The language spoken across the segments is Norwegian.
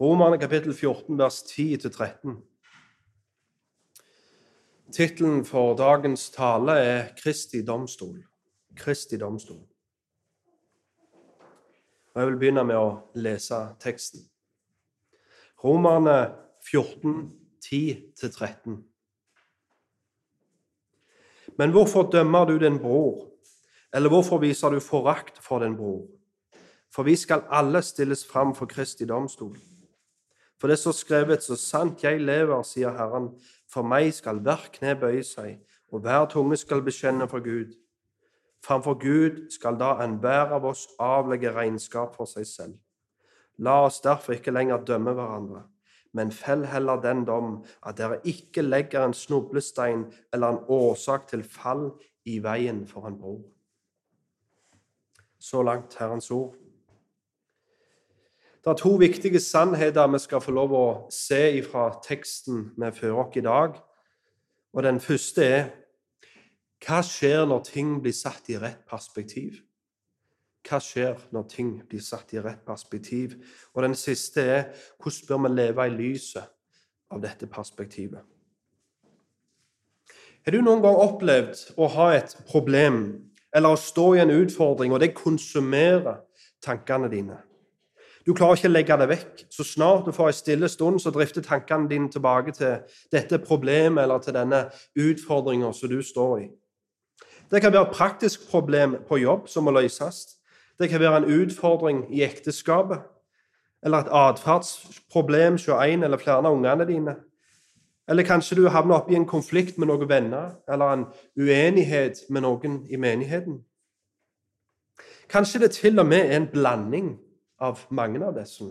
Romerne kapittel 14, vers 10-13. Tittelen for dagens tale er 'Kristi domstol'. Kristi domstol. Og Jeg vil begynne med å lese teksten. Romerne 14, 10-13. Men hvorfor dømmer du din bror, eller hvorfor viser du forakt for din bror? For vi skal alle stilles fram for Kristi domstol. For det står skrevet, så sant jeg lever, sier Herren, for meg skal hver kne bøye seg, og hver tunge skal bekjenne for Gud. Framfor Gud skal da enhver av oss avlegge regnskap for seg selv. La oss derfor ikke lenger dømme hverandre, men fell heller den dom at dere ikke legger en snublestein eller en årsak til fall i veien for en bror. Så langt Herrens ord. Det er to viktige sannheter vi skal få lov å se fra teksten vi fører oss i dag. Og Den første er hva skjer når ting blir satt i rett perspektiv? Hva skjer når ting blir satt i rett perspektiv? Og den siste er hvordan bør vi leve i lyset av dette perspektivet? Har du noen gang opplevd å ha et problem eller å stå i en utfordring, og det konsumerer tankene dine? Du klarer ikke å legge det vekk. Så snart du får en stille stund, så drifter tankene dine tilbake til dette problemet eller til denne utfordringa som du står i. Det kan være et praktisk problem på jobb som må løses. Det kan være en utfordring i ekteskapet. Eller et atferdsproblem hos en eller flere av ungene dine. Eller kanskje du havner opp i en konflikt med noen venner, eller en uenighet med noen i menigheten. Kanskje det til og med er en blanding av mange av disse.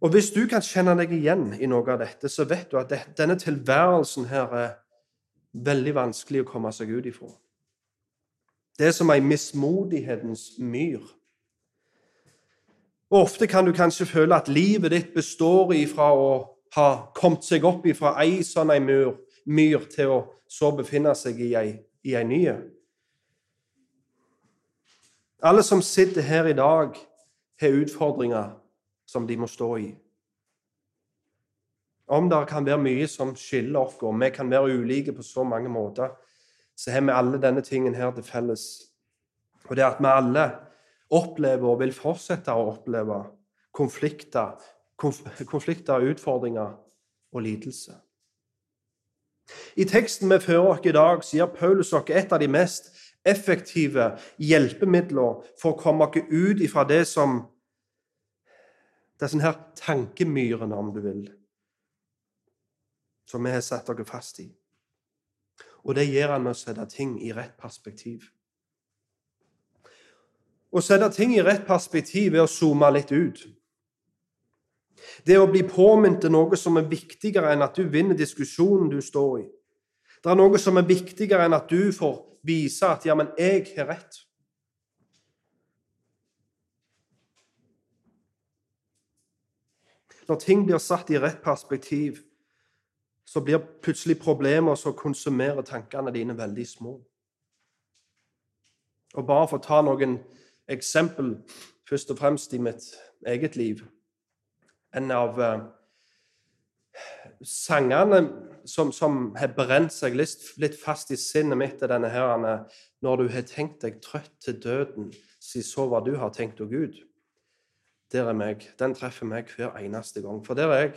Og Hvis du kan kjenne deg igjen i noe av dette, så vet du at denne tilværelsen her er veldig vanskelig å komme seg ut ifra. Det er som ei mismodighetens myr. Og Ofte kan du kanskje føle at livet ditt består ifra å ha kommet seg opp ifra ei sånn ei myr, myr til å så befinne seg i ei, i ei nye. Alle som sitter her i dag, har utfordringer som de må stå i. Om det kan være mye som skiller oss, og vi kan være ulike på så mange måter, så har vi alle denne tingen her til felles. Og det er at vi alle opplever og vil fortsette å oppleve konflikter, konf konflikter utfordringer og lidelse. I teksten vi fører oss i dag, sier Paulus oss et av de mest effektive hjelpemidler for å komme oss ut ifra det som Det er sånn her tankemyrene, om du vil, som vi har satt dere fast i. Og det gjør han med å sette ting i rett perspektiv. Å sette ting i rett perspektiv er å zoome litt ut. Det å bli påminnet noe som er viktigere enn at du vinner diskusjonen du står i. Det er noe som er viktigere enn at du får vise at 'ja, men jeg har rett'. Når ting blir satt i rett perspektiv, så blir plutselig problemer som konsumerer tankene dine, veldig små. Og Bare for å ta noen eksempel, først og fremst i mitt eget liv En av uh, sangene som, som, har brent seg litt, litt, fast i sinnet mitt, er denne her Når du har tenkt deg trøtt til døden, si så hva du har tenkt deg ut. Der er meg. Den treffer meg hver eneste gang. For der er jeg.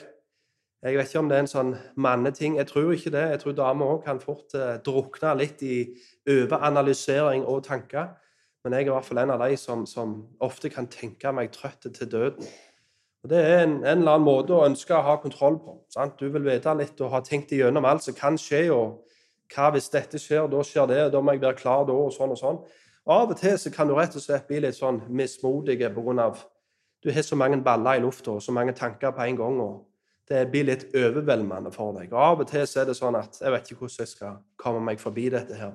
Jeg vet ikke om det er en sånn manneting. Jeg tror ikke det. Jeg tror damer òg kan fort eh, drukne litt i overanalysering og tanker. Men jeg er i hvert fall en av de som, som ofte kan tenke meg trøtt til døden. Og Det er en, en, eller annen måte å ønske å ha kontroll på. Sant? Du vil vite litt og ha tenkt igjennom alt som kan skje. og hva hvis dette skjer, da skjer det, da må jeg være klar da, og sånn og sånn. Av og til så kan du rett og slett bli litt sånn mismodig pga. Du har så mange baller i lufta og så mange tanker på en gang. og Det blir litt overveldende for deg. Og Av og til så er det sånn at jeg vet ikke hvordan jeg skal komme meg forbi dette her.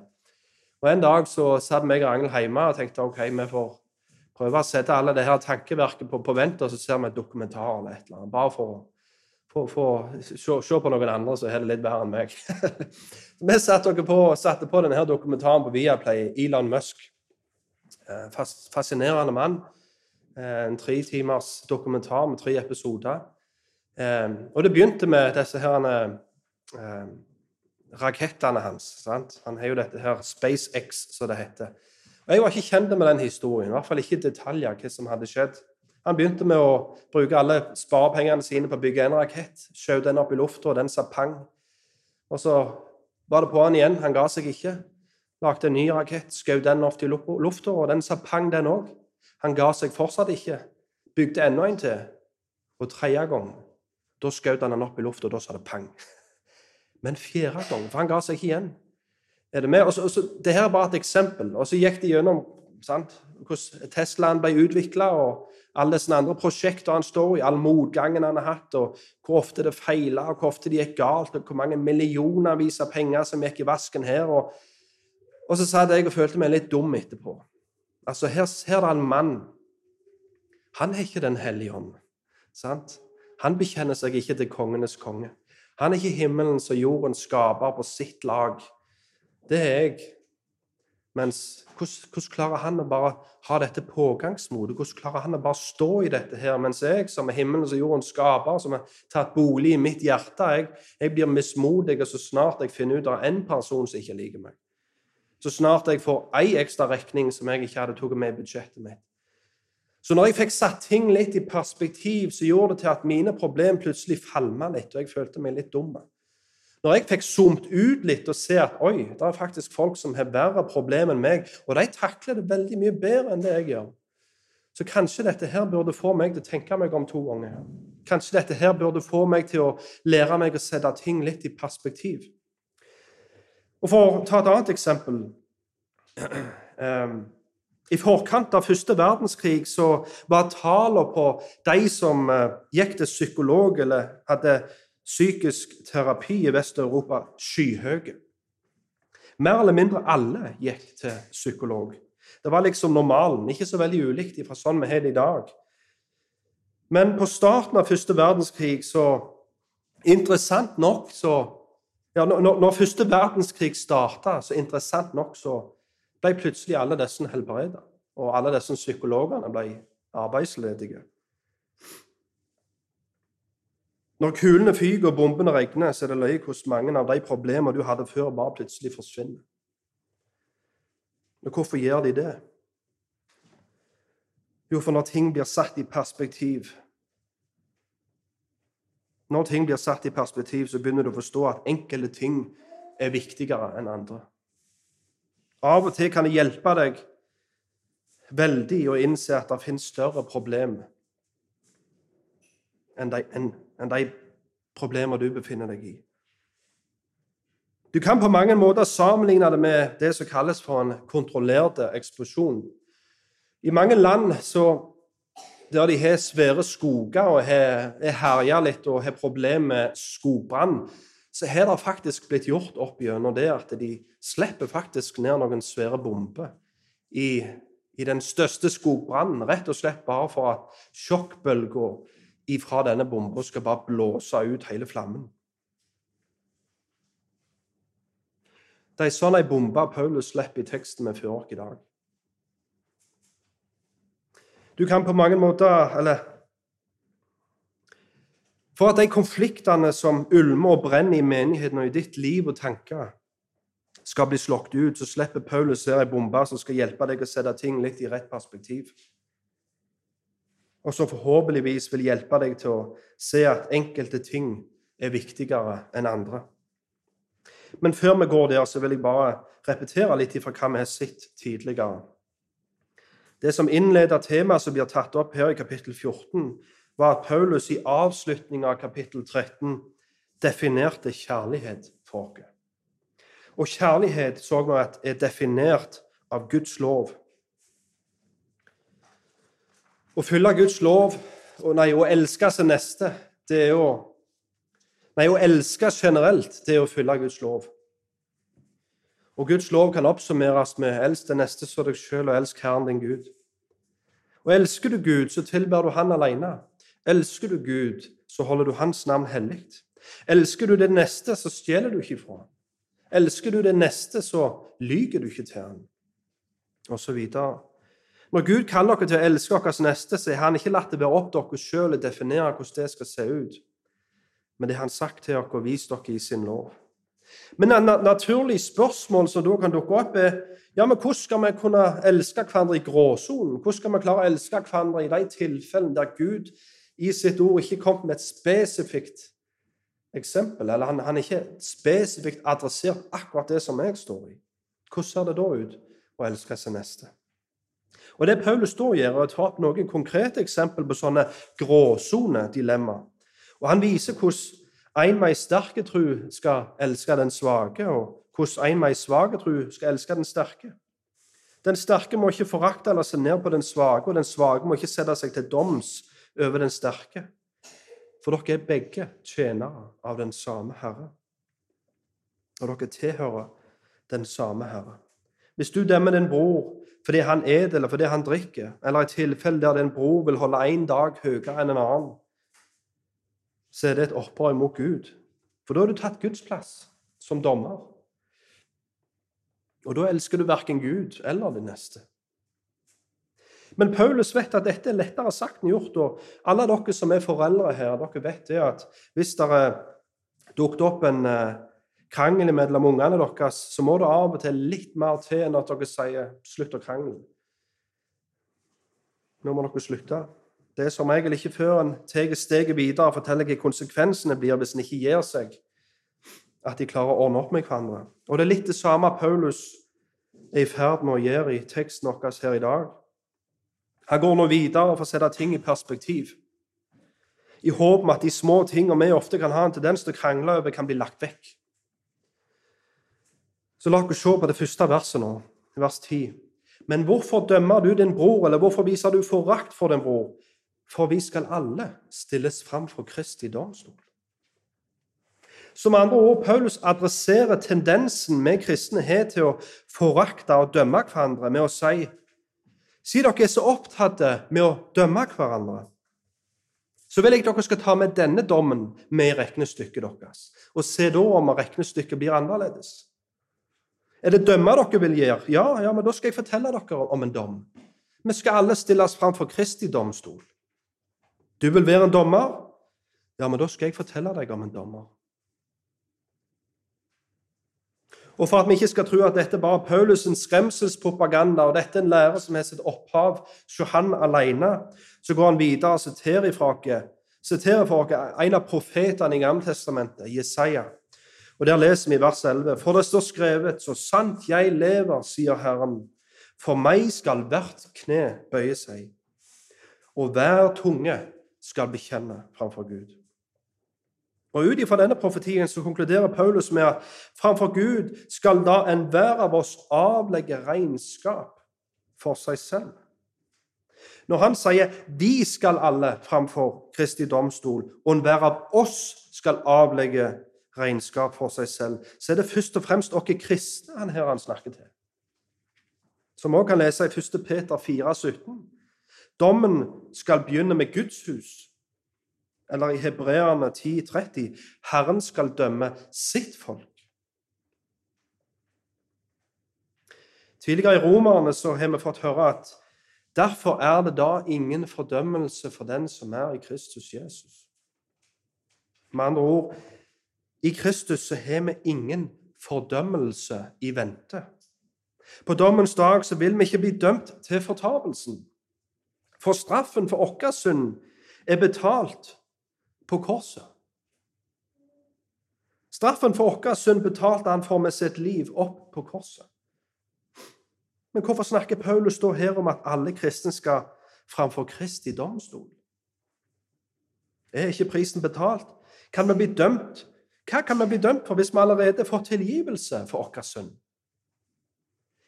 Og En dag så satt meg og Ragnhild hjemme og tenkte ok, vi får prøve å sette alle det her tankeverket på, på vent, og så ser vi et dokumentar eller et eller annet. Bare for, å se, på noen andre som har det litt bedre enn meg. vi satte, på, satte på denne dokumentaren på Viaplay, Elon Musk. Fas, fascinerende mann. Eh, en tre timers dokumentar med tre episoder. Eh, og det begynte med disse her eh, rakettene hans. Sant? Han har jo dette her SpaceX, som det heter. Og Jeg var ikke kjent med den historien, i hvert fall ikke i detaljer hva som hadde skjedd. Han begynte med å bruke alle sparepengene sine på å bygge en rakett. Skjøt den opp i lufta, og den sa pang. Og så var det på han igjen. Han ga seg ikke. Lagde en ny rakett, skjøt den opp i lufta, og den sa pang, den òg. Han ga seg fortsatt ikke. Bygde enda en til. Og tredje gang, da skjøt han den opp i lufta, og da sa det pang. Men fjerde gang, for han ga seg ikke igjen. Er det med? Og så, det her er bare et eksempel. Og så gikk de gjennom sant? hvordan Teslaen ble utvikla, og alle disse andre prosjekter han står i, all motgangen han har hatt, og hvor ofte det feila, og hvor ofte det gikk galt, og hvor mange millionervis av penger som gikk i vasken her. Og, og så satt jeg og følte meg litt dum etterpå. Altså, Her, her er det en mann. Han er ikke Den hellige ånd. sant? Han bekjenner seg ikke til kongenes konge. Han er ikke himmelens og jordens skaper på sitt lag. Det er jeg. Mens hvordan, klarer han å bare ha dette pågangsmotet? Hvordan klarer han å bare stå i dette her, mens jeg, som er himmelens og jordens skaper, som har tatt bolig i mitt hjerte, jeg, jeg blir mismodig så snart jeg finner ut av en person som ikke liker meg. Så snart jeg får ei ekstra regning som jeg ikke hadde tatt med i budsjettet mitt. Så når jeg fikk satt ting litt i perspektiv, så gjorde det til at mine problemer plutselig falma litt, og jeg følte meg litt dum. Når jeg fikk zoomt ut litt og se at oi, det er faktisk folk som har verre problemer enn meg, og de takler det veldig mye bedre enn det jeg gjør, så kanskje dette her burde få meg til å tenke meg om to ganger. Kanskje dette her burde få meg til å lære meg å sette ting litt i perspektiv. Og For å ta et annet eksempel ehm, I forkant av første verdenskrig så var tallene på de som eh, gikk til psykolog eller hadde psykisk terapi i Vest-Europa skyhøye. Mer eller mindre alle gikk til psykolog. Det var liksom normalen. Ikke så veldig ulikt fra sånn vi har det i dag. Men på starten av første verdenskrig så Interessant nok så ja, når, når første verdenskrig starta, så interessant nok så ble plutselig alle disse helbreda. Og alle disse psykologene ble arbeidsledige. Når kulene fyker og bombene regner, så er det løye hvordan mange av de problemer du hadde før, bare plutselig forsvinner. Men hvorfor gjør de det? Jo, for når ting blir satt i perspektiv Når ting blir satt i perspektiv, så begynner du å forstå at enkelte ting er viktigere enn andre. Av og til kan det hjelpe deg veldig å innse at det finnes større problemer enn de, en, enn de problemer du befinner deg i. Du kan på mange måter sammenligne det med det som kalles for en kontrollert eksplosjon. I mange land så, der de har svære skoger og har herja litt og har problemer med skogbrann, så har det faktisk blitt gjort opp gjennom det at de slipper faktisk ned noen svære bomber i, i den største skogbrannen, rett og slett bare for at sjokkbølger ifra denne bomba skal bare blåse ut hele flammen. Det er sånn ei bombe Paulus slipper i teksten vi fører oss i dag. Du kan på mange måter Eller For at de konfliktene som ulmer og brenner i menigheten og i ditt liv og tanker, skal bli slått ut, så slipper Paulus her ei bombe som skal hjelpe deg å sette ting litt i rett perspektiv og som forhåpentligvis vil hjelpe deg til å se at enkelte ting er viktigere enn andre. Men før vi går der, så vil jeg bare repetere litt ifra hva vi har sett tidligere. Det som innleder temaet som blir tatt opp her i kapittel 14, var at Paulus i avslutningen av kapittel 13 definerte kjærlighet for oss. Og kjærlighet så vi at er definert av Guds lov. Å følge Guds lov og nei, å elske sin neste, det er å Nei, å elske generelt, det er å følge Guds lov. Og Guds lov kan oppsummeres med 'elsk den neste som deg sjøl', og 'elsk Herren din Gud'. Og Elsker du Gud, så tilber du Han alene. Elsker du Gud, så holder du Hans navn hellig. Elsker du det neste, så stjeler du ikke fra Elsker du det neste, så lyger du ikke til ham. og så videre. Når Gud kaller dere til å elske deres neste, så har han ikke latt det være opp til dere sjøl å definere hvordan det skal se ut. Men det har han sagt til dere og vist dere i sin lov. Men et naturlig spørsmål som da kan dukke opp, er ja, men hvordan skal vi kunne elske hverandre i gråsonen? Hvordan skal vi klare å elske hverandre i de tilfellene der Gud i sitt ord ikke kom med et spesifikt eksempel, eller han, han ikke spesifikt adressert akkurat det som jeg står i? Hvordan ser det da ut å elske sin neste? Og Det Paulus da gjør, er å ta opp noen konkrete eksempel på sånne gråsonedilemmaer. Og Han viser hvordan en med sterk tro skal elske den svake, og hvordan en med svak tro skal elske den sterke. Den sterke må ikke forakte eller se ned på den svake, og den svake må ikke sette seg til doms over den sterke. For dere er begge tjenere av den samme Herre. Og dere tilhører den samme Herre. Hvis du dømmer din bror fordi han et eller fordi han drikker, eller i tilfelle der din bror vil holde én dag høyere enn en annen, så er det et opprør mot Gud. For da har du tatt Guds plass som dommer. Og da elsker du verken Gud eller din neste. Men Paulus vet at dette er lettere sagt enn gjort. Og alle dere som er foreldre her, dere vet det at hvis det dukket opp en eh, krangel mellom ungene deres, så må det av og til litt mer til enn at dere sier 'slutt å krangle'. Nå må dere slutte. Det er som regel ikke før en tar steget videre og forteller hva konsekvensene blir hvis en ikke gir seg, at de klarer å ordne opp med hverandre. Og Det er litt det samme Paulus er i ferd med å gjøre i teksten vår her i dag. Han går nå videre for å sette ting i perspektiv, i håp om at de små tingene vi ofte kan ha en tendens til å krangle over, kan bli lagt vekk. Så la oss se på det første verset nå, vers 10. Men hvorfor dømmer du din bror, eller hvorfor viser du forakt for din bror? For vi skal alle stilles fram for Kristi domstol. Som andre ord, Paulus adresserer tendensen vi kristne har til å forakte og dømme hverandre med å si Si dere er så opptatt med å dømme hverandre, så vil jeg dere skal ta med denne dommen med i regnestykket deres, og se da om regnestykket blir annerledes. Er det dømme dere vil gjøre? Ja, ja, men da skal jeg fortelle dere om en dom. Vi skal alle stilles fram for Kristi domstol. Du vil være en dommer? Ja, men da skal jeg fortelle deg om en dommer. Og for at vi ikke skal tro at dette bare er Paulus' skremselspropaganda, og dette er en lærer som har sitt opphav hos han alene, så går han videre og siterer fra oss siterer for oss en av profetene i Gammeltestamentet, Jesaja. Og Der leser vi i vers 11.: For det står skrevet, så sant jeg lever, sier Herren, for meg skal hvert kne bøye seg, og hver tunge skal bekjenne framfor Gud. Og Ut ifra denne profetien så konkluderer Paulus med at framfor Gud skal da enhver av oss avlegge regnskap for seg selv. Når han sier 'vi skal alle framfor Kristi domstol', og enhver av oss skal avlegge regnskap for seg selv, så er det først og fremst oss kristne han her han snakker til. Som vi kan lese i 1. Peter 4, 17. Dommen skal begynne med Guds hus. Eller i Hebreerne 10,30.: Herren skal dømme sitt folk. Tidligere i Romerne så har vi fått høre at derfor er det da ingen fordømmelse for den som er i Kristus Jesus. Med andre ord i Kristus så har vi ingen fordømmelse i vente. På dommens dag så vil vi ikke bli dømt til fortapelsen. For straffen for vår synd er betalt på korset. Straffen for vår synd betalte han for med sitt liv opp på korset. Men hvorfor snakker Paulus da her om at alle kristne skal framfor Kristi domstol? Er ikke prisen betalt? Kan vi bli dømt? Hva kan vi bli dømt for hvis vi allerede får tilgivelse for vår synd?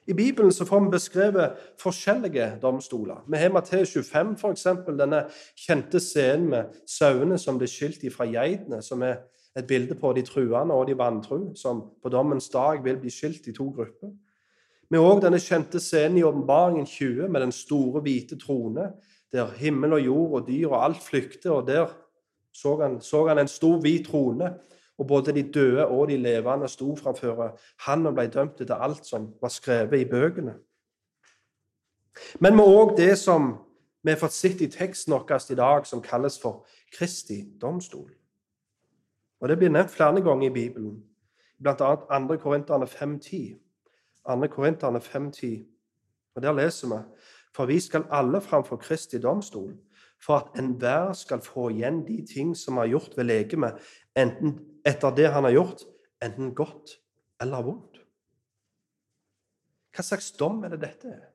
I Bibelen så får vi beskrevet forskjellige domstoler. Vi har Matteus 25, f.eks., denne kjente scenen med sauene som blir skilt fra geitene, som er et bilde på de truende og de vantru, som på dommens dag vil bli skilt i to grupper. Vi har òg denne kjente scenen i Åpenbaringen 20 med den store, hvite trone, der himmel og jord og dyr og alt flykter, og der så han, så han en stor, hvit trone og både de døde og de levende sto framfor han og ble dømt etter alt som var skrevet i bøkene. Men vi òg det som vi har fått sett i teksten vår i dag, som kalles for Kristi domstol. Og Det blir nevnt flere ganger i Bibelen, bl.a. 2. Korinterne 5.10. 2. Korinterne 5.10. Og Der leser vi For vi skal alle framfor Kristi domstol, for at enhver skal få igjen de ting som er gjort ved legemet, enten etter det han har gjort, enten godt eller vondt. Hva slags dom er det dette er?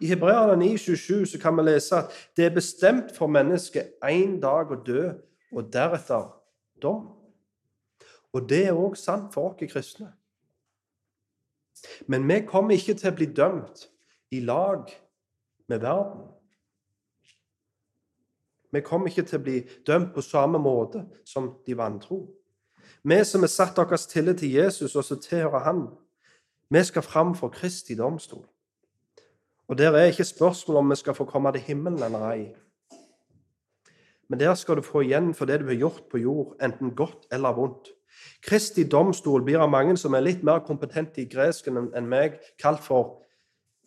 I Hebreerne 9,27 så kan vi lese at det er bestemt for mennesket én dag å dø, og deretter dom. Og det er òg sant for oss kristne. Men vi kommer ikke til å bli dømt i lag med verden. Vi kommer ikke til å bli dømt på samme måte som de vantro. Vi som har satt deres tillit til Jesus og som tilhører Han, vi skal fram for Kristi domstol. Og der er ikke spørsmål om vi skal få komme til himmelen eller ei. Men der skal du få igjen for det du har gjort på jord, enten godt eller vondt. Kristi domstol blir av mange som er litt mer kompetente i gresken enn meg, kalt for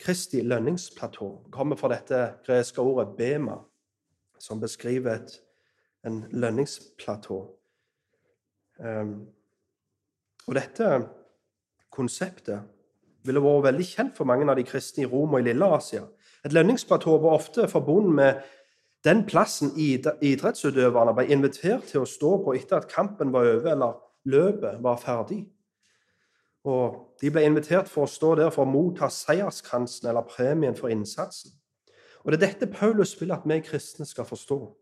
Kristi lønningsplatå. Kommer fra dette greske ordet bema, som beskriver et, en lønningsplatå. Um, og dette konseptet ville vært veldig kjent for mange av de kristne i Rom og i Lille Asia. Et lønningsplatå var ofte forbundet med den plassen idrettsutøverne ble invitert til å stå på etter at kampen var over eller løpet var ferdig. Og De ble invitert for å stå der for å motta seierskransen eller premien for innsatsen. Og Det er dette Paulus vil at vi kristne skal forstå.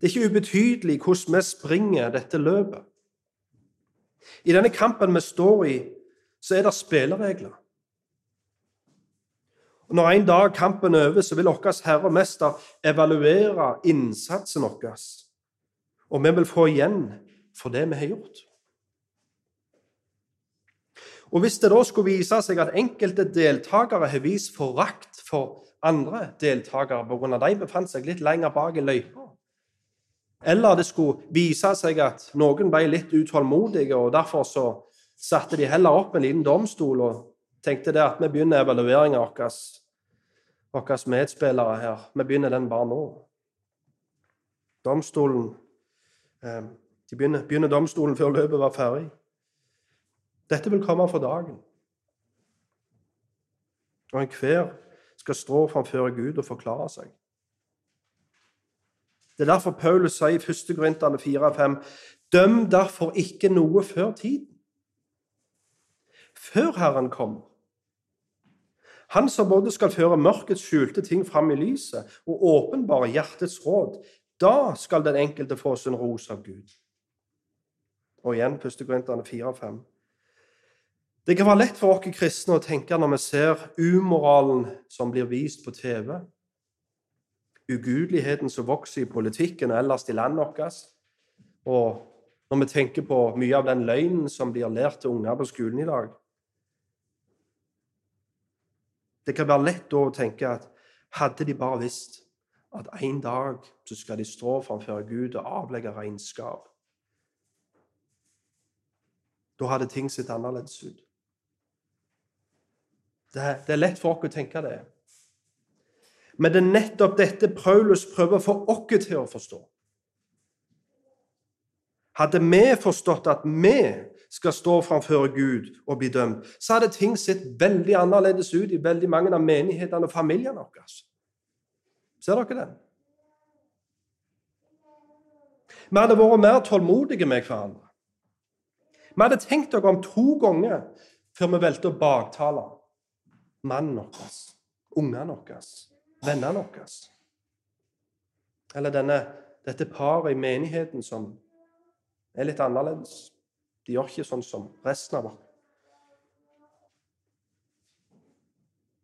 Det er ikke ubetydelig hvordan vi springer dette løpet. I denne kampen vi står i, så er det spilleregler. Og Når en dag kampen er over, så vil vår Herre og Mester evaluere innsatsen vår. Og vi vil få igjen for det vi har gjort. Og Hvis det da skulle vise seg at enkelte deltakere har vist forakt for andre deltakere pga. de befant seg litt lenger bak i løypa, eller det skulle vise seg at noen ble litt utålmodige, og derfor så satte de heller opp en liten domstol og tenkte det at vi begynner evalueringa av våre medspillere her. Vi begynner den bare nå. Domstolen eh, De begynner, begynner domstolen før løpet var ferdig. Dette vil komme for dagen. Og enhver skal stå framfor Gud og forklare seg. Det er derfor Paulus sier i 1. Korintene 4-5.: Døm derfor ikke noe før tiden før Herren kommer. Han som både skal føre mørkets skjulte ting fram i lyset og åpenbare hjertets råd. Da skal den enkelte få sin ros av Gud. Og igjen 1. Korintene 4-5. Det kan være lett for oss kristne å tenke når vi ser umoralen som blir vist på TV, ugudeligheten som vokser i politikken og ellers i landet vårt, og når vi tenker på mye av den løgnen som blir lært til unger på skolen i dag, det kan være lett å tenke at hadde de bare visst at en dag så skal de stå framfor Gud og avlegge regnskap. Da hadde ting sett annerledes ut. Det det er lett for oss å tenke det. Men det er nettopp dette Paulus prøver å få oss til å forstå. Hadde vi forstått at vi skal stå framfor Gud og bli dømt, så hadde ting sett veldig annerledes ut i veldig mange av menighetene og familiene våre. Ser dere det? Vi hadde vært mer tålmodige med hverandre. Vi hadde tenkt dere om to ganger før vi valgte å baktale mannen vår, ungene våre, vennene våre. Eller denne, dette paret i menigheten som er litt annerledes. De gjør ikke sånn som resten av oss.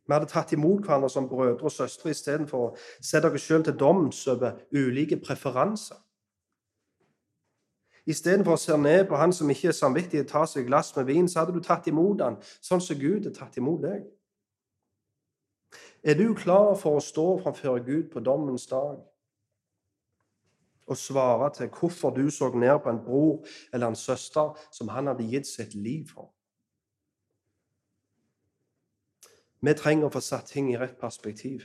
Vi hadde tatt imot hverandre som brødre og søstre istedenfor å sette dere sjøl til doms over ulike preferanser. Istedenfor å se ned på han som ikke er samvittig tar seg et glass med vin, så hadde du tatt imot han sånn som Gud har tatt imot deg. Er du klar for å stå framfor Gud på dommens dag? og svare til hvorfor du så ned på en bror eller en søster som han hadde gitt sitt liv for. Vi trenger å få satt ting i rett perspektiv.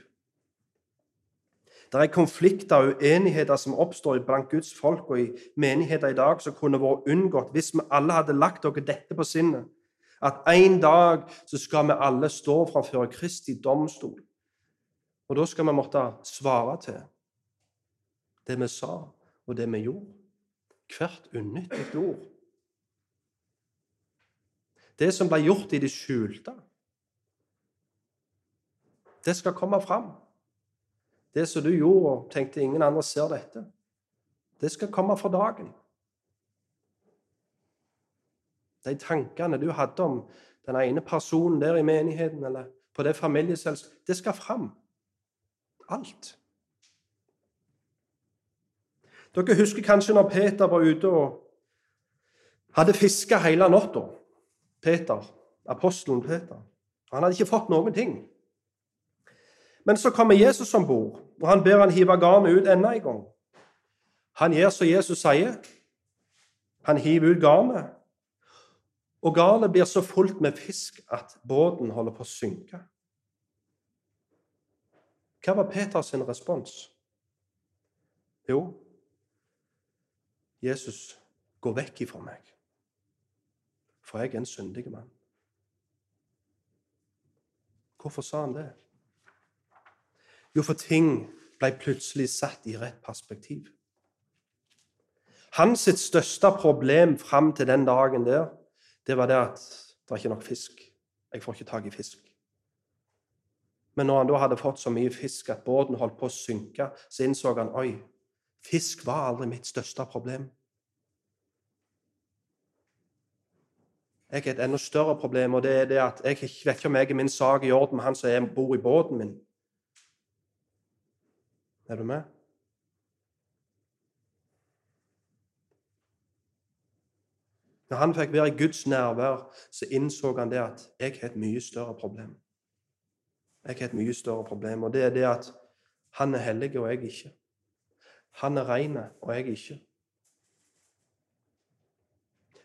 Det er konflikter og uenigheter som oppstår blant Guds folk og i menigheter i dag, som kunne vært unngått hvis vi alle hadde lagt dere dette på sinnet. At en dag så skal vi alle stå framfor Kristi domstol. Og da skal vi måtte svare til det vi sa, og det vi gjorde. Hvert unyttig ord. Det som ble gjort i det skjulte, det skal komme fram. Det som du gjorde og tenkte ingen andre ser dette, det skal komme for dagen. De tankene du hadde om den ene personen der i menigheten eller på det familieselskapet, det skal fram. Alt. Dere husker kanskje når Peter var ute og hadde fiska hele natta. Peter, apostelen Peter. Han hadde ikke fått noen ting. Men så kommer Jesus om bord, og han ber han hive garnet ut enda en gang. Han gjør som Jesus sier. Han hiver ut garnet, og garnet blir så fullt med fisk at båten holder på å synke. Hva var Peters respons? Jo, Jesus, gå vekk ifra meg, for jeg er en syndig mann. Hvorfor sa han det? Jo, for ting ble plutselig satt i rett perspektiv. Hans største problem fram til den dagen der, det var det at det er ikke nok fisk. Jeg får ikke tak i fisk. Men når han da hadde fått så mye fisk at båten holdt på å synke, så innså han oi, fisk var aldri mitt største problem. Jeg har et enda større problem, og det er det at jeg vet ikke om jeg er min sak i orden med han som bor i båten min. Er du med? Når han fikk være i Guds nærvær, så innså han det at jeg har et mye større problem. Jeg har et mye større problem, og det er det at han er hellig, og jeg ikke. Han er ren, og jeg ikke.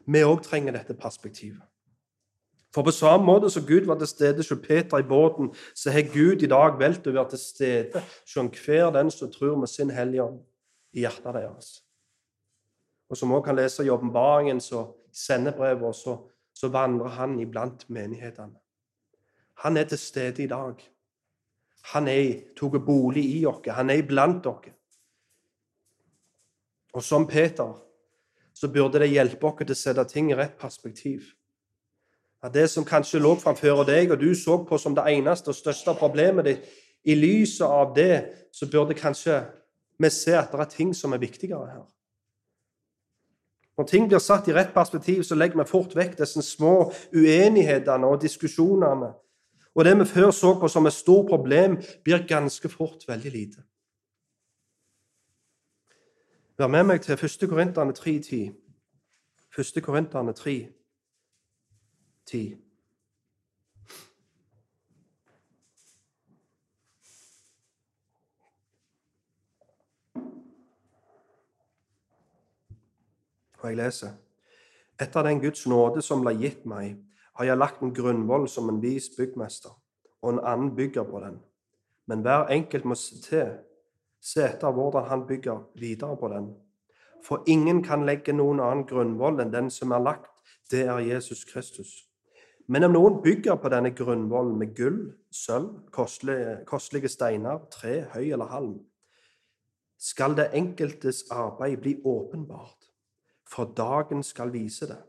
Vi òg trenger dette perspektivet. For på samme måte som Gud var til stede hos Peter i båten, så har Gud i dag valgt å være til stede hos hver den som tror med sin Hellige i hjertet deres. Og som også kan lese i åpenbaringen og sendebrevet, så, så vandrer han iblant menighetene. Han er til stede i dag. Han er tok bolig i oss. Han er iblant dere. Og som Peter så burde det hjelpe oss til å sette ting i rett perspektiv. At det som kanskje lå framfor deg, og du så på som det eneste og største problemet ditt, i lyset av det så burde kanskje vi se at det er ting som er viktigere her. Når ting blir satt i rett perspektiv, så legger vi fort vekk disse små uenighetene og diskusjonene. Og det vi før så på som et stort problem, blir ganske fort veldig lite. Vær med meg til 1. Korinterne 3.10. 1. Korinterne 3, tid. Og jeg leser Etter den Guds nåde som ble gitt meg, har jeg lagt en grunnvoll som en vis byggmester, og en annen bygger på den. Men hver enkelt må se til, se etter hvordan han bygger videre på den. For ingen kan legge noen annen grunnvoll enn den som er lagt, det er Jesus Kristus. Men om noen bygger på denne grunnvollen med gull, sølv, kostelige, kostelige steiner, tre, høy eller halm, skal det enkeltes arbeid bli åpenbart, for dagen skal vise det.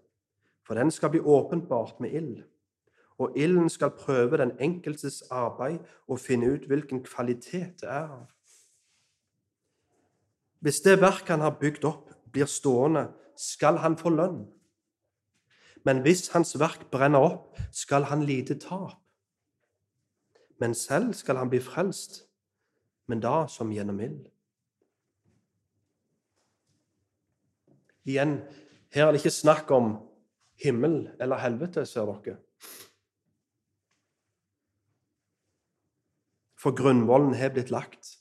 For den skal bli åpenbart med ild, og ilden skal prøve den enkeltes arbeid og finne ut hvilken kvalitet det er av. Hvis det verk han har bygd opp, blir stående, skal han få lønn. Men hvis hans verk brenner opp, skal han lide tap. Men selv skal han bli frelst, men da som gjennom ild. Igjen, her er det ikke snakk om himmel eller helvete, ser dere. For grunnvollen har blitt lagt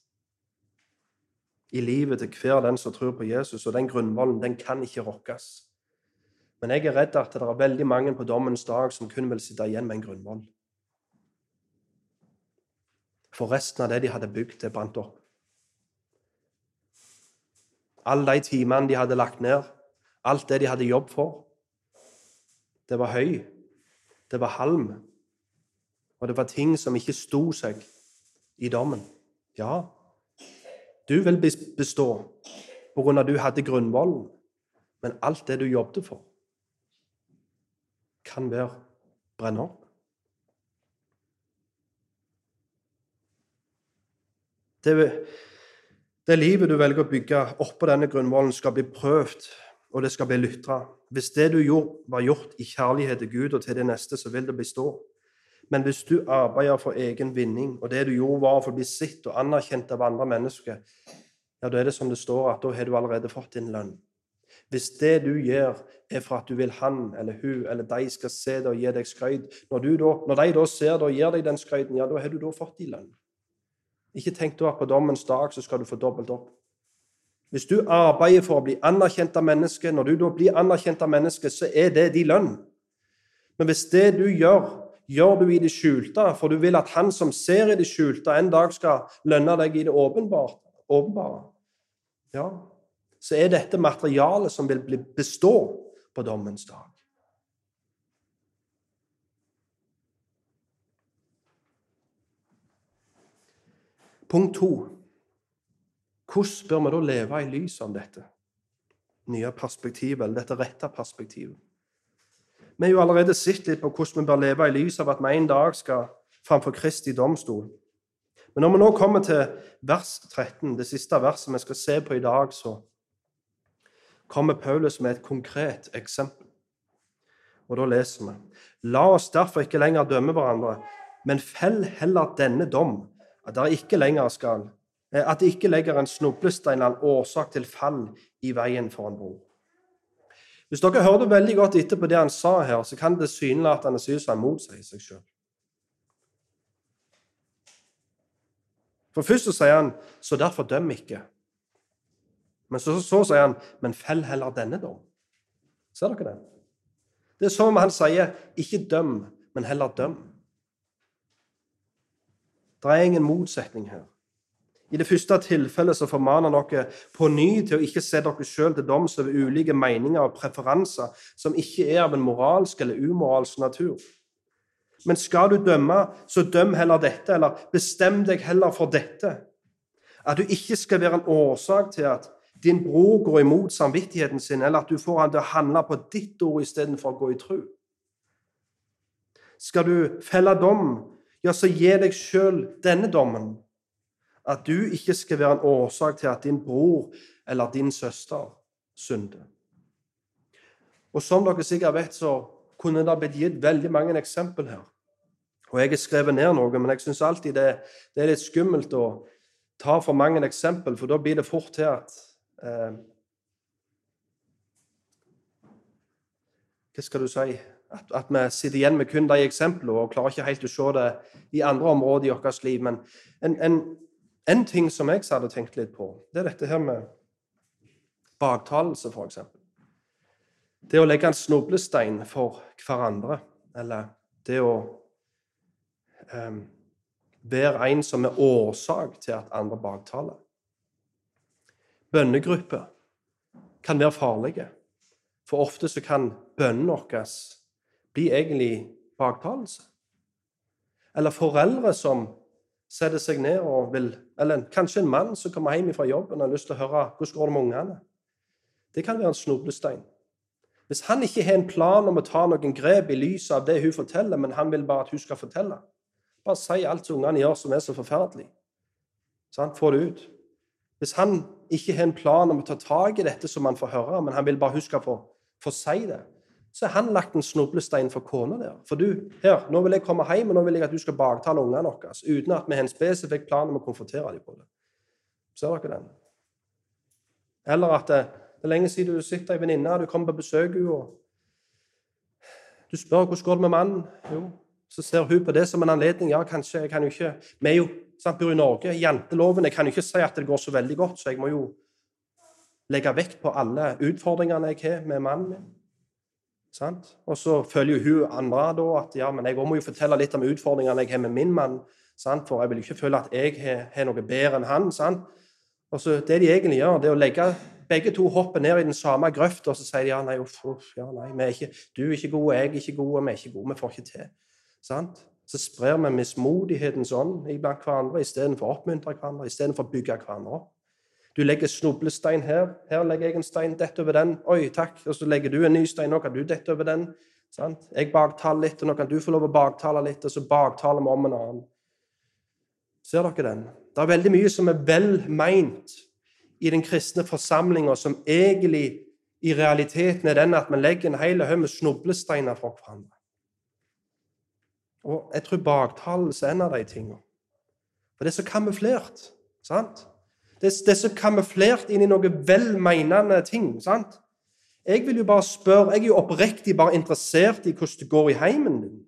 i livet til hver den som tror på Jesus, og den grunnvollen den kan ikke rokkes. Men jeg er redd at det er veldig mange på dommens dag som kun vil sitte igjen med en grunnvoll. For resten av det de hadde bygd, det brant opp. Alle de timene de hadde lagt ned, alt det de hadde jobb for, det var høy, det var halm, og det var ting som ikke sto seg i dommen. Ja, du vil bestå på grunn av at du hadde grunnvollen, men alt det du jobbet for, kan være brenne opp. Det, det livet du velger å bygge oppå denne grunnvollen, skal bli prøvd, og det skal bli lytra. Hvis det du gjorde, var gjort i kjærlighet til Gud og til det neste, så vil det bestå. Men hvis du arbeider for egen vinning, og det du gjorde, var for å bli sett og anerkjent av andre mennesker, ja, da er det som det står, at da har du allerede fått din lønn. Hvis det du gjør, er for at du vil han eller hun eller de skal se det og gi deg skryt når, når, de da ser det og gir deg den skryten, ja, da har du da fått din lønn. Ikke tenk da at på dommens dag så skal du få dobbelt opp. Hvis du arbeider for å bli anerkjent av mennesket, når du da blir anerkjent av mennesket, så er det din lønn. Men hvis det du gjør, gjør du i det skjulte, for du vil at han som ser i det skjulte, en dag skal lønne deg i det åpenbare, ja, så er dette materialet som vil bestå på dommens dag. Punkt to. Hvordan bør vi da leve i lys av dette nye perspektivet, eller dette rette perspektivet? Vi har jo allerede sett litt på hvordan vi bør leve i lys av at vi en dag skal framfor Kristi domstol. Men når vi nå kommer til vers 13, det siste verset vi skal se på i dag, så kommer Paulus med et konkret eksempel. Og da leser vi La oss derfor ikke lenger dømme hverandre, men fell heller denne dom at dere ikke lenger skal at det ikke legger en snublestein eller en årsak til fall i veien for en bror. Hvis dere hørte veldig godt etter på det han sa her, så kan det synelatende se ut som han motsier seg sjøl. For først så sier han 'så derfor døm ikke'. Men så, så sier han 'men fell heller denne dom'. Ser dere det? Det er som om han sier 'ikke døm, men heller døm'. Det er ingen motsetning her. I det første tilfellet så formaner han dere på ny til å ikke se dere selv til doms over ulike meninger og preferanser som ikke er av en moralsk eller umoralsk natur. Men skal du dømme, så døm heller dette, eller bestem deg heller for dette. At du ikke skal være en årsak til at din bror går imot samvittigheten sin, eller at du får han til å handle på ditt ord istedenfor å gå i tro. Skal du felle dom, ja, så gi deg sjøl denne dommen. At du ikke skal være en årsak til at din bror eller din søster synder. Og som dere sikkert vet, så kunne det blitt gitt veldig mange eksempler her. Og jeg har skrevet ned noe, men jeg syns alltid det, det, er litt skummelt å ta for mange eksempler, for da blir det fort til at eh, Hva skal du si? at, at, vi sitter igjen med kun de eksemplene og klarer ikke helt å se det i andre områder i vårt liv. Men en, en, en ting som jeg hadde tenkt litt på, det er dette her med baktalelse, f.eks. Det å legge en snublestein for hverandre, eller det å um, være en som er årsak til at andre baktaler. Bønnegrupper kan være farlige, for ofte så kan bønnen vår bli egentlig baktalelse. Eller foreldre som setter seg ned og vil Eller kanskje en mann som kommer hjem fra jobben og har lyst til å høre hvordan går det med ungene. Det kan være en snublestein. Hvis han ikke har en plan om å ta noen grep i lys av det hun forteller, men han vil bare at hun skal fortelle Bare si alt som ungene gjør som er så forferdelig. Sånn, Få det ut. Hvis han ikke har en plan om å ta tak i dette som han får høre, men han vil bare huske å få si det, så har han lagt en snublestein for kona der. For du, her, nå vil jeg komme hjem, og nå vil jeg at du skal baktale ungene våre, uten at vi har en spesifikk plan om å konfrontere dem på det. Ser dere den? Eller at det, det er lenge siden du sitter ei venninne, du kommer på besøk henne, og du spør hvordan går det med mannen. Jo, så ser hun på det som en anledning. Ja, kanskje, jeg kan jo ikke Vi er jo sant, bor i Norge, janteloven. Jeg kan jo ikke si at det går så veldig godt, så jeg må jo legge vekt på alle utfordringene jeg har med mannen min. Og så følger hun andre da at ja, men jeg må jo fortelle litt om utfordringene jeg har med min mann. Sant? For jeg vil ikke føle at jeg har, har noe bedre enn han. Sant? Og så Det de egentlig gjør, det er å legge begge to hopper ned i den samme grøfta, og så sier de ja, nei, uff, uff, ja, nei, er ikke, du er ikke god, jeg er ikke god, vi er ikke gode, vi får ikke til. Sant? Så sprer vi mismodighetens ånd iblant hverandre istedenfor å oppmuntre hverandre, istedenfor å bygge hverandre opp. Du legger snublestein her, her legger jeg en stein, dette over den. Oi, takk. Og så legger du en ny stein, nå kan du dette over den. Sant? Jeg baktaler litt, og nå kan du få lov å baktale litt, og så baktaler vi om en annen. Ser dere den? Det er veldig mye som er vel meint i den kristne forsamlinga, som egentlig i realiteten er den at vi legger en hel haug med snublesteiner for hverandre. Og jeg tror baktalelse er en av de tingene. For det er så kamuflert. sant? Det, det er så kamuflert inn i noe velmeinende ting. sant? Jeg vil jo bare spørre, jeg er jo oppriktig bare interessert i hvordan det går i heimen din.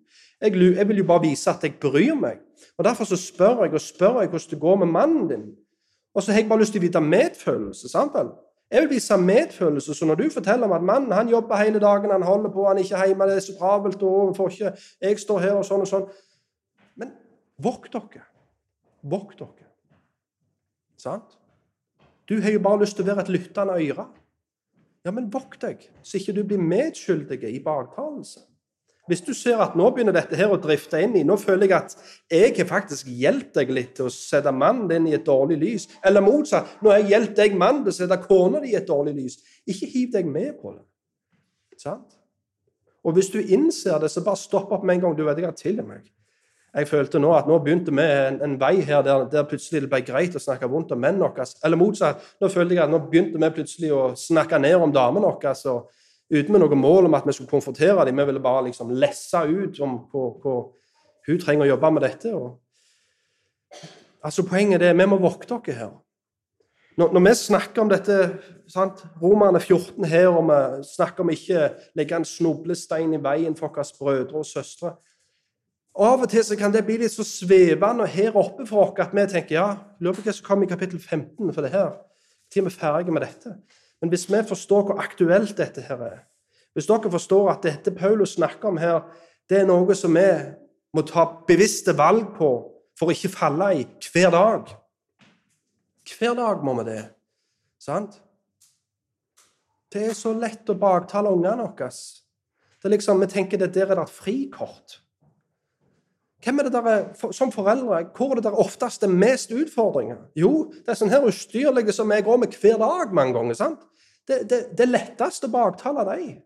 Jeg, jeg, vil jo bare vise at jeg bryr meg. Og Derfor så spør jeg og spør jeg hvordan det går med mannen din. Og så har jeg bare lyst til å vite medfølelse. sant vel? Jeg vil vise medfølelse. Så når du forteller om at mannen han jobber hele dagen, han holder på, han er ikke hjemme, det er så travelt, og jeg står her og sånn og sånn Men vokt dere. Vokt dere. Sant? Du har jo bare lyst til å være et lyttende øre. Ja, men vokt deg, så ikke du blir medskyldig i baktalelse. Hvis du ser at nå begynner dette her å drifte inn i Nå føler jeg at jeg har faktisk hjulpet deg litt til å sette mannen din i et dårlig lys. Eller motsatt. Nå har jeg hjulpet deg mannen, til å sette kona di i et dårlig lys. Ikke hiv deg med på det. Sant? Og hvis du innser det, så bare stopp opp med en gang. Du vet jeg har til meg. Jeg følte nå at nå begynte vi en, en vei her der, der, plutselig det ble greit å snakke vondt om mennene våre. Eller motsatt. Nå følte jeg at nå begynte vi plutselig å snakke ned om damene våre. uten med noe mål om at vi skulle konfrontere dem. Vi ville bare liksom lesse ut om hvor, hun trenger å jobbe med dette. Og... Altså Poenget er vi må vokte oss her. Når, når, vi snakker om dette, sant? Romerne 14 her, og vi snakker om ikke legge en snublestein i veien for våre brødre og søstre Av og til så kan det bli litt så svevende her oppe for oss at vi tenker ja, lurer på hva som kommer i kapittel 15 for det her. Til vi er ferdige med dette. Men hvis vi forstår hvor aktuelt dette her er, hvis dere forstår at dette Paulus snakker om her, det er noe som vi må ta bevisste valg på for å ikke falle i hver dag Hver dag må vi det. Sant? Det er så lett å baktale ungene våre. Liksom, Vi tenker at der er det et frikort. Hvem er det der, Som foreldre, hvor er det der oftest er mest utfordringer? Jo, det er sånn her ustyrlige som jeg går med hver dag mange ganger. sant? Det, det, det letteste lettest å dem.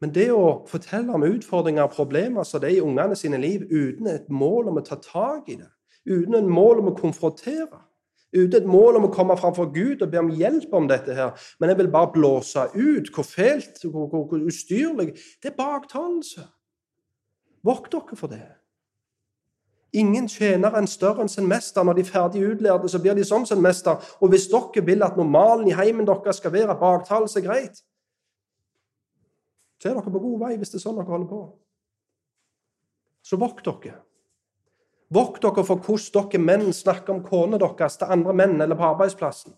Men det å fortelle om utfordringer og problemer som det er i ungene sine liv, uten et mål om å ta tak i det, uten et mål om å konfrontere, uten et mål om å komme framfor Gud og be om hjelp om dette her, men jeg vil bare blåse ut hvor fælt, hvor, hvor, hvor ustyrlig Det er baktalelse. Vokt dere for det. Ingen tjener en større enn sin mester. Når de er ferdig utlærte, så blir de som sin mester. Og hvis dere vil at normalen i heimen deres skal være baktalelse greit, så er dere på god vei hvis det er sånn dere holder på. Så vokt dere. Vokt dere for hvordan dere menn snakker om kona deres til andre menn eller på arbeidsplassen.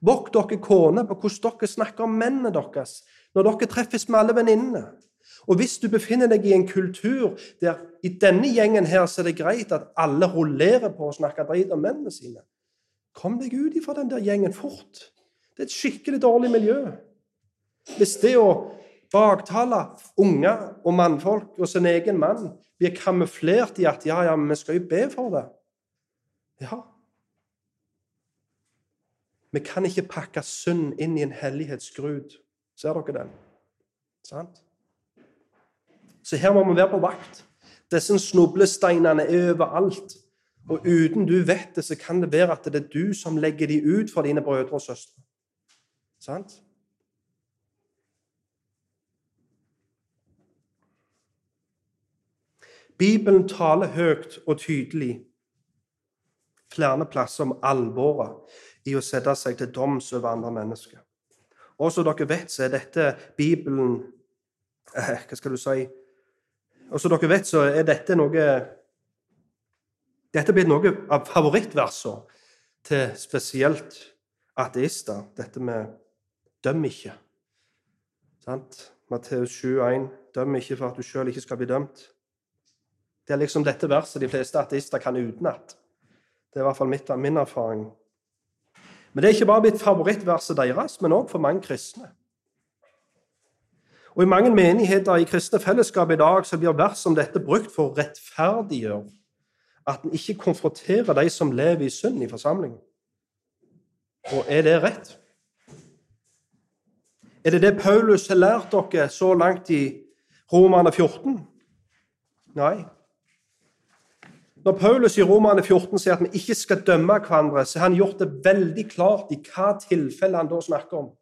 Vokt dere koner på hvordan dere snakker om mennene deres når dere treffes med alle venninnene. Og hvis du befinner deg i en kultur der i denne gjengen her så er det greit at alle rullerer på å snakke dritt om mennene sine, kom deg ut ifra den der gjengen fort. Det er et skikkelig dårlig miljø. Hvis det å baktale unger og mannfolk og sin egen mann blir kamuflert i at ja, ja, men vi skal jo be for det Ja. Vi kan ikke pakke synd inn i en hellighetsgrud. Ser dere den? Sant? Så her må vi være på vakt. Disse snublesteinene er overalt. Og uten du vet det, så kan det være at det er du som legger de ut for dine brødre og søstre. Sant? Bibelen taler høyt og tydelig flere plasser om alvoret i å sette seg til doms over andre mennesker. Og som dere vet, så er dette Bibelen eh, Hva skal du si og som dere vet, så er dette noe Dette blir noe av favorittversene til spesielt ateister, dette med 'døm ikke'. Sant? Matteus 7,1.: Døm ikke for at du sjøl ikke skal bli dømt. Det er liksom dette verset de fleste ateister kan utenat. Det er i hvert fall mitt, min erfaring. Men det er ikke bare blitt favorittverset deres, men òg for mange kristne. Og I mange menigheter i kristne fellesskap i dag så blir vers som dette brukt for å rettferdiggjøre at en ikke konfronterer de som lever i synd i forsamlingen. Og er det rett? Er det det Paulus har lært dere så langt i Romane 14? Nei. Når Paulus i Romane 14 sier at vi ikke skal dømme hverandre, så har han gjort det veldig klart i hva tilfelle han da snakker om.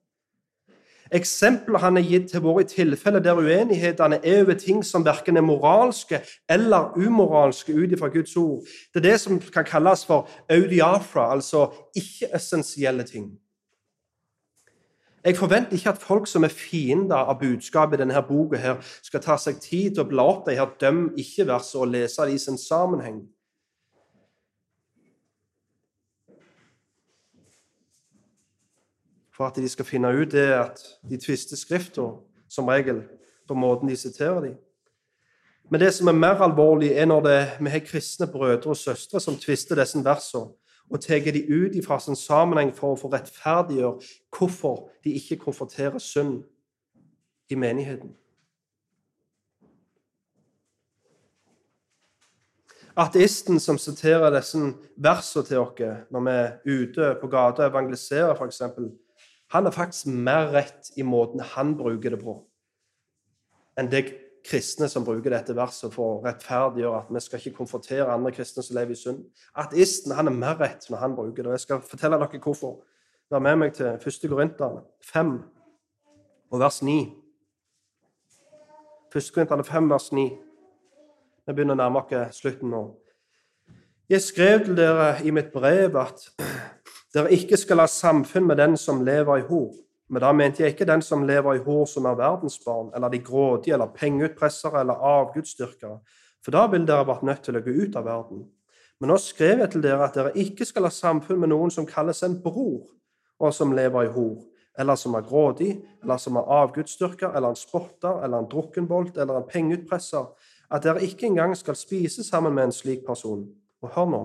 Eksempler han er gitt, til våre tilfeller der uenighetene er over ting som verken er moralske eller umoralske ut ifra Guds ord. Det er det som kan kalles for audiafra, altså ikke-essensielle ting. Jeg forventer ikke at folk som er fiender av budskapet i denne boka, skal ta seg tid til å bla opp de her døm ikke-versene og lese det i sin sammenheng. For at de skal finne ut det at de tvister Skrifta, som regel, på måten de siterer dem. Men det som er mer alvorlig, er når det, vi har kristne brødre og søstre som tvister disse versene og tar de ut fra sin sammenheng for å få rettferdiggjøre hvorfor de ikke konfronterer synd i menigheten. Ateisten som siterer disse versene til oss når vi er ute på gata og evangeliserer, f.eks., han er faktisk mer rett i måten han bruker det på, enn det kristne som bruker dette verset for å rettferdiggjøre at vi skal ikke konfrontere andre kristne som lever i synd. Ateisten han er mer rett når han bruker det. Jeg skal fortelle dere hvorfor. Vær med meg til 1. Korinterne 5 og vers 9. 1. Korinterne 5, vers 9. Vi begynner å nærme oss slutten nå. Jeg skrev til dere i mitt brev at dere ikke skal ha samfunn med den som lever i hor. Men da mente jeg ikke den som lever i hor som er verdensbarn, eller de grådige, eller pengeutpressere, eller avgudsdyrkere, for da ville dere vært nødt til å gå ut av verden. Men nå skrev jeg til dere at dere ikke skal ha samfunn med noen som kalles en bror, og som lever i hor, eller som er grådig, eller som er avgudsdyrker, eller en spotter, eller en drukkenbolt, eller en pengeutpresser, at dere ikke engang skal spise sammen med en slik person. Og hør nå.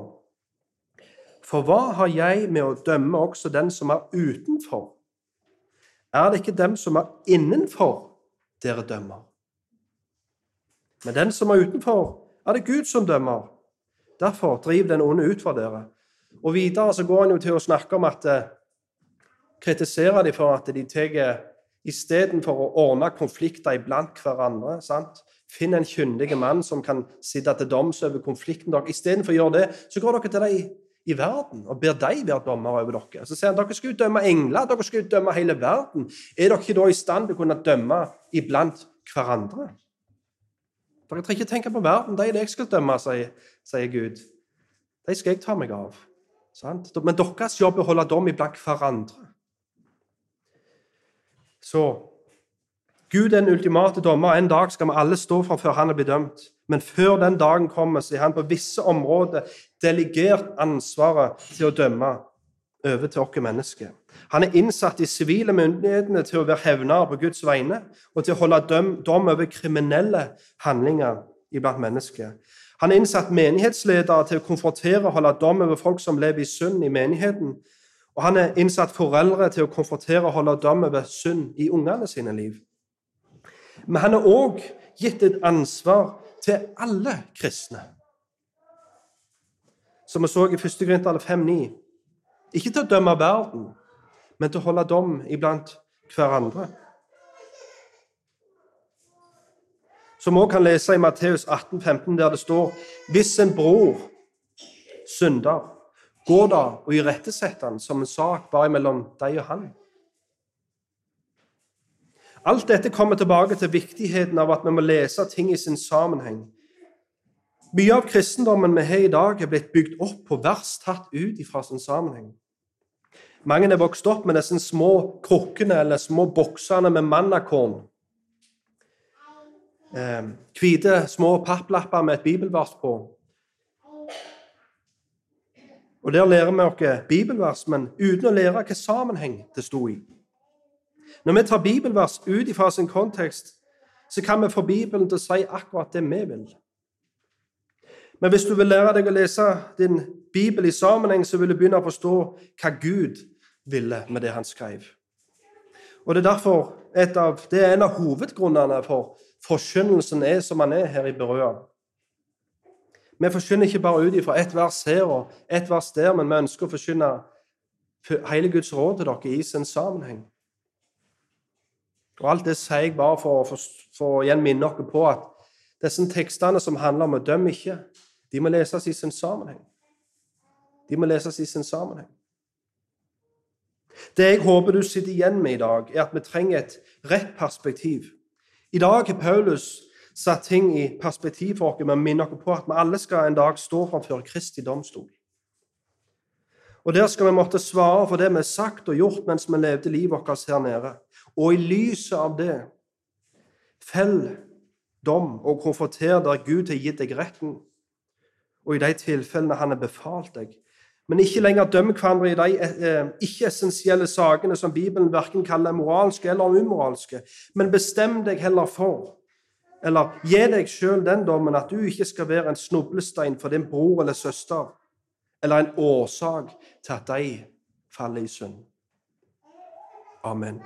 For hva har jeg med å dømme også den som er utenfor? er det ikke dem som er innenfor, dere dømmer. Men den som er utenfor, er det Gud som dømmer. Derfor driv den onde ut fra dere. Og videre så går han jo til å snakke om at kritiserer kritisere dem for at de tar Istedenfor å ordne konflikter iblant hverandre sant? Finn en kyndig mann som kan sitte til doms over konflikten deres. Istedenfor å gjøre det, så går dere til dem i verden og ber de være dommere over dere. Så sier han dere skal dømme engler, dere skal dømme hele verden. Er dere ikke da i stand til å kunne dømme iblant hverandre? Dere trenger ikke tenke på verden. De er det jeg skal dømme, sier, sier Gud. De skal jeg ta meg av. Sant? Men deres jobb er å holde dom iblant hverandre. Så Gud er den ultimate dommer. En dag skal vi alle stå for før han er blitt dømt. Men før den dagen kommer, så er han på visse områder delegert ansvaret til å dømme over til oss mennesker. Han er innsatt i sivile myndighetene til å være hevner på Guds vegne og til å holde døm, dom over kriminelle handlinger iblant mennesker. Han er innsatt menighetsledere til å konfrontere og holde dom over folk som lever i synd i menigheten. Og han er innsatt foreldre til å konfrontere og holde dom over synd i ungene sine liv. Men han er òg gitt et ansvar til alle kristne. Som vi så i 1. Korinterne 5,9. Ikke til å dømme verden, men til å holde dom iblant hverandre. Som vi også kan lese i Matteus 18, 15, der det står Hvis en bror synder, gå da og irettesett han som en sak bare mellom deg og han. Alt dette kommer tilbake til viktigheten av at vi må lese ting i sin sammenheng. Mye av kristendommen vi har i dag, er blitt bygd opp på vers tatt ut fra sin sammenheng. Mange er vokst opp med disse små krukkene eller små boksene med mannakorn. Eh, hvite, små papplapper med et bibelvers på. Og Der lærer vi oss bibelvers, men uten å lære hvilken sammenheng det sto i. Når vi tar bibelvers ut fra sin kontekst, så kan vi få Bibelen til å si akkurat det vi vil. Men hvis du vil lære deg å lese din bibel i sammenheng, så vil du begynne å forstå hva Gud ville med det han skrev. Og Det er derfor av, det er en av hovedgrunnene for forkynnelsen er som han er her i Berøa. Vi forkynner ikke bare ut ifra ett vers her og ett vers der, men vi ønsker å forkynne hele Guds råd til dere i sin sammenheng. Og Alt det sier jeg bare for, å igjen minne dere på at disse tekstene som handler om å dømme ikke, de må leses i sin sammenheng. De må leses i sin sammenheng. Det jeg håper du sitter igjen med i dag, er at vi trenger et rett perspektiv. I dag har Paulus satt ting i perspektiv for oss med å minne oss på at vi alle skal en dag stå framfor Kristi domstol. Og Der skal vi måtte svare for det vi har sagt og gjort mens vi levde livet vårt her nede. Og i lyset av det fell dom og konfronter der Gud har gitt deg retten, og i de tilfellene han har befalt deg. Men ikke lenger døm hverandre i de eh, ikke-essensielle sakene som Bibelen verken kaller moralske eller umoralske, men bestem deg heller for, eller gi deg sjøl den dommen, at du ikke skal være en snublestein for din bror eller søster, eller en årsak til at de faller i synd. Amen.